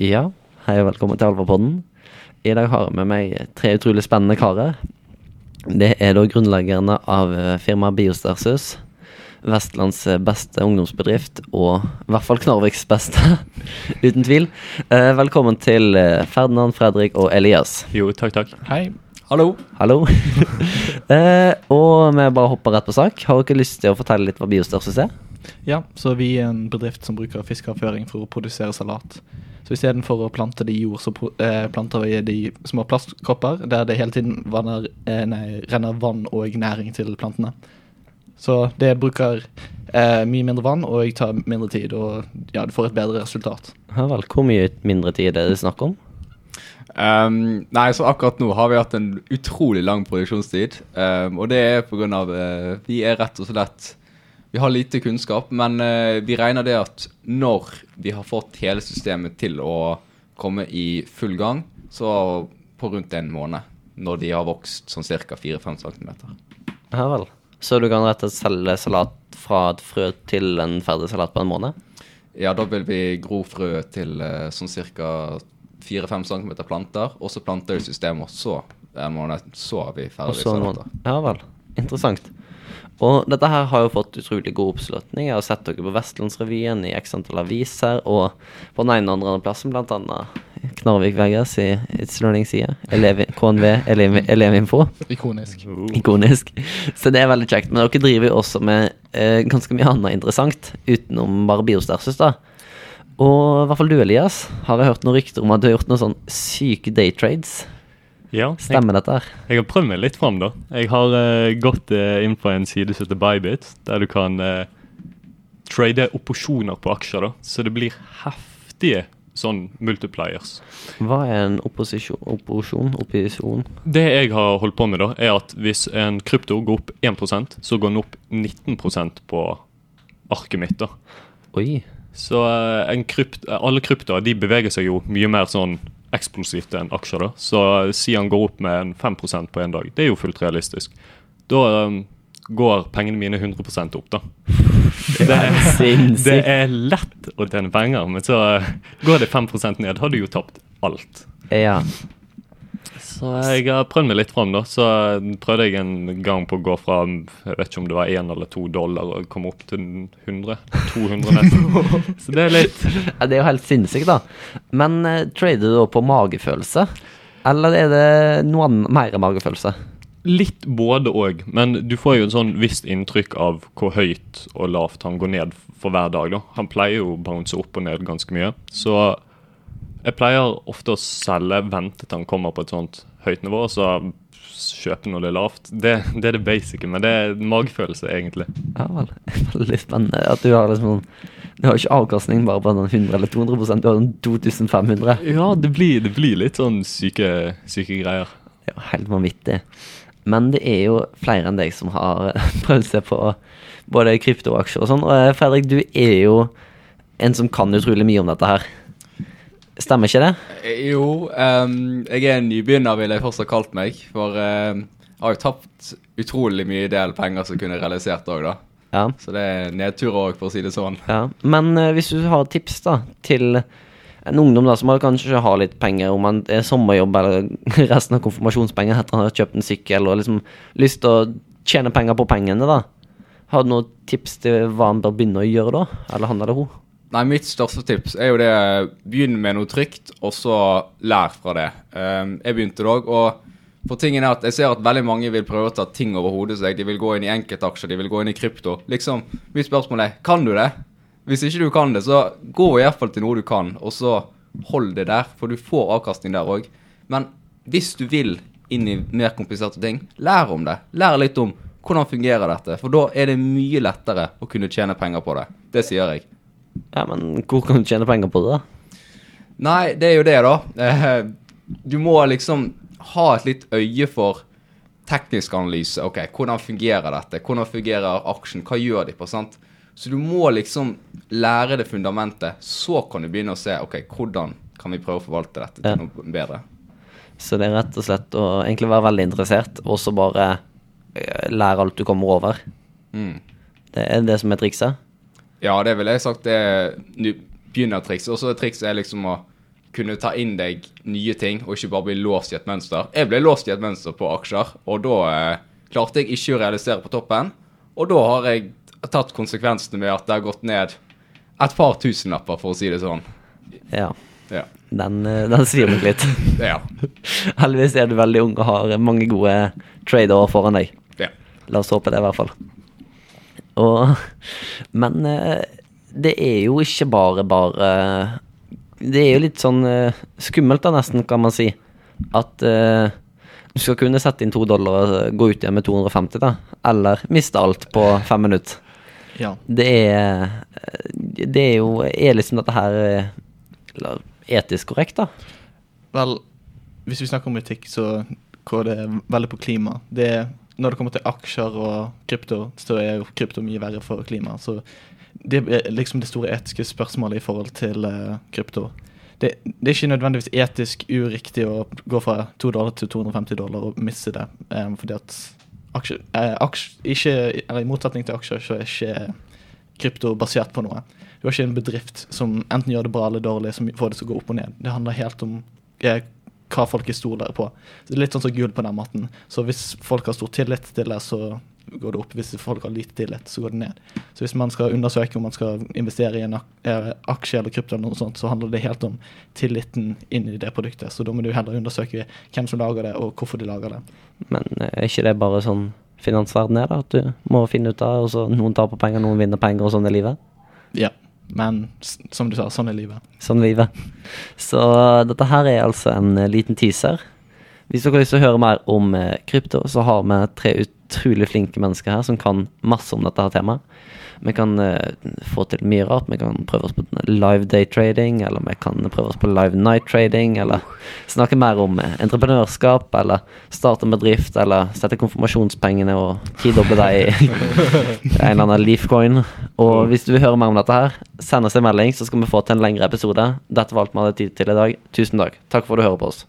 Ja, hei og velkommen til Alvapodden. I dag har jeg med meg tre utrolig spennende karer. Det er da grunnleggerne av eh, firmaet Biostarsus. Vestlands eh, beste ungdomsbedrift, og i hvert fall Knarviks beste, uten tvil. Eh, velkommen til Ferdinand, Fredrik og Elias. Jo, takk, takk. Hei. Hallo. Hallo. eh, og vi bare hopper rett på sak. Har dere lyst til å fortelle litt hva Biostarsus er? Ja, så vi er en bedrift som bruker fiskeavføring for å produsere salat. Så istedenfor å plante det i jord, så eh, planter vi det i små plastkopper der det hele tiden vanner, eh, nei, renner vann og næring til plantene. Så det bruker eh, mye mindre vann og tar mindre tid, og ja, du får et bedre resultat. Ja vel, hvor mye mindre tid er det snakk om? Um, nei, så akkurat nå har vi hatt en utrolig lang produksjonstid. Um, og det er pga. Uh, vi er rett og slett Vi har lite kunnskap, men uh, vi regner det at når vi har fått hele systemet til å komme i full gang, så på rundt en måned. Når de har vokst sånn ca. 4-5 cm. Ja vel. Så du kan rett og slett selge salat fra et frø til en ferdig salat på en måned? Ja, da vil vi gro frø til uh, sånn ca. 4-5 cm planter, og så planter vi systemet, og så en måned, så er vi ferdig salater. Ja vel. Interessant. Og dette her har jo fått utrolig god oppslutning. Jeg har sett dere på Vestlandsrevyen i x antall aviser, og på den ene og andre plassen, blant annet Knarvik Vegas i It's Learning-side. KNV, Elevinfo. Ikonisk. Ikonisk. Så det er veldig kjekt. Men dere driver jo også med eh, ganske mye annet interessant utenom bare Biostersus, da. Og i hvert fall du, Elias, har jeg hørt noen rykter om at du har gjort noen sånn syke daytrades. Ja, jeg, Stemmer dette her? jeg har prøvd meg litt fram, da. Jeg har uh, gått uh, inn på en side som heter Bybit, der du kan uh, trade opposjoner på aksjer, da. Så det blir heftige sånn multipliers. Hva er en opposisjon? Opposisjon? Det jeg har holdt på med, da, er at hvis en krypto går opp 1% så går den opp 19% på arket mitt, da. Oi. Så en krypt, alle kryptoer de beveger seg jo mye mer sånn eksplosivt enn aksjer. da. Så si han går opp med en 5% på en dag. Det er jo fullt realistisk. Da um, går pengene mine 100% opp, da. Det er, det er lett å tjene penger, men så eh, går det 5% ned. Har du jo tapt alt. Ja. Så jeg har prøvd meg litt fram, da. Så prøvde jeg en gang på å gå fra jeg vet ikke om det var én eller to dollar og komme opp til 100. 200 nesten. Så det er litt Ja, Det er jo helt sinnssykt, da. Men uh, trader du da på magefølelse? Eller er det noe annet, mer magefølelse? Litt både òg, men du får jo en sånn visst inntrykk av hvor høyt og lavt han går ned for hver dag. da. Han pleier jo å bounce opp og ned ganske mye. Så jeg pleier ofte å selge, vente til han kommer på et sånt høyt nivå, og så kjøpe når det er lavt. Det, det er det basice, men det er magefølelse, egentlig. Ja vel. Veldig spennende at du har liksom sånn Du har ikke avkastning bare på den 100 eller 200 du har den 2500. Ja, det blir, det blir litt sånn syke, syke greier. Er jo helt vanvittig. Men det er jo flere enn deg som har prøvd seg på både kryptoaksjer og sånn. Og eh, Fredrik, du er jo en som kan utrolig mye om dette her. Stemmer ikke det? Eh, Jo, um, jeg er en nybegynner, ville jeg først ha kalt meg. For um, jeg har jo tapt utrolig mye del penger som kunne realisert òg, da. Ja. Så det er nedtur òg, for å si det sånn. ja. Men uh, hvis du har tips da til en ungdom da som har kanskje har litt penger, om han er sommerjobb eller resten av konfirmasjonspenger etter han har kjøpt en sykkel og liksom lyst til å tjene penger på pengene, da. Har du noen tips til hva han bør begynne å gjøre da? Eller han eller hun? Nei, mitt største tips er jo det begynn med noe trygt, og så lær fra det. Ehm, jeg begynte det òg, og for tingen er at jeg ser at veldig mange vil prøve å ta ting over hodet seg. De vil gå inn i enkeltaksjer, de vil gå inn i krypto. Liksom, Mitt spørsmål er kan du det? Hvis ikke du kan det, så gå i hvert fall til noe du kan, og så hold det der, for du får avkastning der òg. Men hvis du vil inn i mer kompliserte ting, lær om det. Lær litt om hvordan fungerer dette, for da er det mye lettere å kunne tjene penger på det. Det sier jeg. Ja, men hvor kan du tjene penger på det da? Nei, det er jo det, da. Eh, Du må liksom ha et litt øye for teknisk analyse. Ok, Hvordan fungerer dette? Hvordan fungerer aksjen? Hva gjør de på? sant? Så du må liksom lære det fundamentet. Så kan du begynne å se ok, hvordan kan vi prøve å forvalte dette til Ja. noe bedre. Så det er rett og slett å egentlig være veldig interessert, og så bare eh, lære alt du kommer over. Mm. Det er det som er trikset. Ja, det ville jeg sagt det er begynnertriks. Og så trikset er liksom å kunne ta inn deg nye ting, og ikke bare bli låst i et mønster. Jeg ble låst i et mønster på aksjer, og da eh, klarte jeg ikke å realisere på toppen. Og da har jeg tatt konsekvensene med at det har gått ned et par tusenlapper, for å si det sånn. Ja. Ja. Den, eh, den sier meg litt. Ja. Heldigvis er du veldig ung og har mange gode trader foran deg. ja. La oss håpe det, i hvert fall. Og, men eh, det er jo ikke bare bare Det er jo litt sånn eh, skummelt, da, nesten, kan man si. At uh, du skal kunne sette inn to dollar og gå ut igjen med 250, da. Eller miste alt på fem minutter. Ja. Det er Det er jo Er liksom dette her eller, etisk korrekt, da? Vel, hvis vi snakker om etikk, så går det veldig på klima. Det er, når det kommer til aksjer og krypto, så er jo krypto mye verre for klima. Så det er liksom det store etiske spørsmålet i forhold til eh, krypto. Det, det er ikke nødvendigvis etisk uriktig å gå fra 2 dollar til 250 dollar og miste det, Um, fordi at aksjer, eh, aksjer, ikke, eller I motsetning til aksjer så er ikke krypto basert på noe. Du har ikke en bedrift som enten gjør det bra eller dårlig, som får det til å gå opp og ned. Det handler helt om eh, hva folk stoler på. Det er litt sånn som gull på den matten. Så hvis folk har stor tillit til det, så går det opp. Hvis folk har lite tillit, så går det ned. Så hvis man skal undersøke om man skal investere i en eh, aksje eller krypto, eller noe sånt, så handler det helt om tilliten inn i det produktet. Så da må du heller undersøke hvem som lager det, og hvorfor de lager det. Men eh, er ikke det bare sånn finansverden er, da? At du må finne ut av og så Noen taper penger, noen vinner penger, og sånn er livet? Ja. Men som du sa, sånn er livet. Sånn er livet. Så dette her er altså en eh, liten teaser. Hvis dere har lyst til å høre mer om eh, krypto, så har vi tre utrolig flinke mennesker her som kan masse om dette her temaet. Vi kan eh, få til mye rart. Vi kan prøve oss på live day trading, eller vi kan prøve oss på live night trading, eller snakke mer om eh, entreprenørskap, eller starte en bedrift, eller sette konfirmasjonspengene og tidoble deg i en eller annen leafcoin. Og hvis du vil høre mer om dette her, send oss en melding, så skal vi få til en lengre episode. Dette var alt vi hadde tid til i dag. Tusen takk. Takk for at du hører på oss.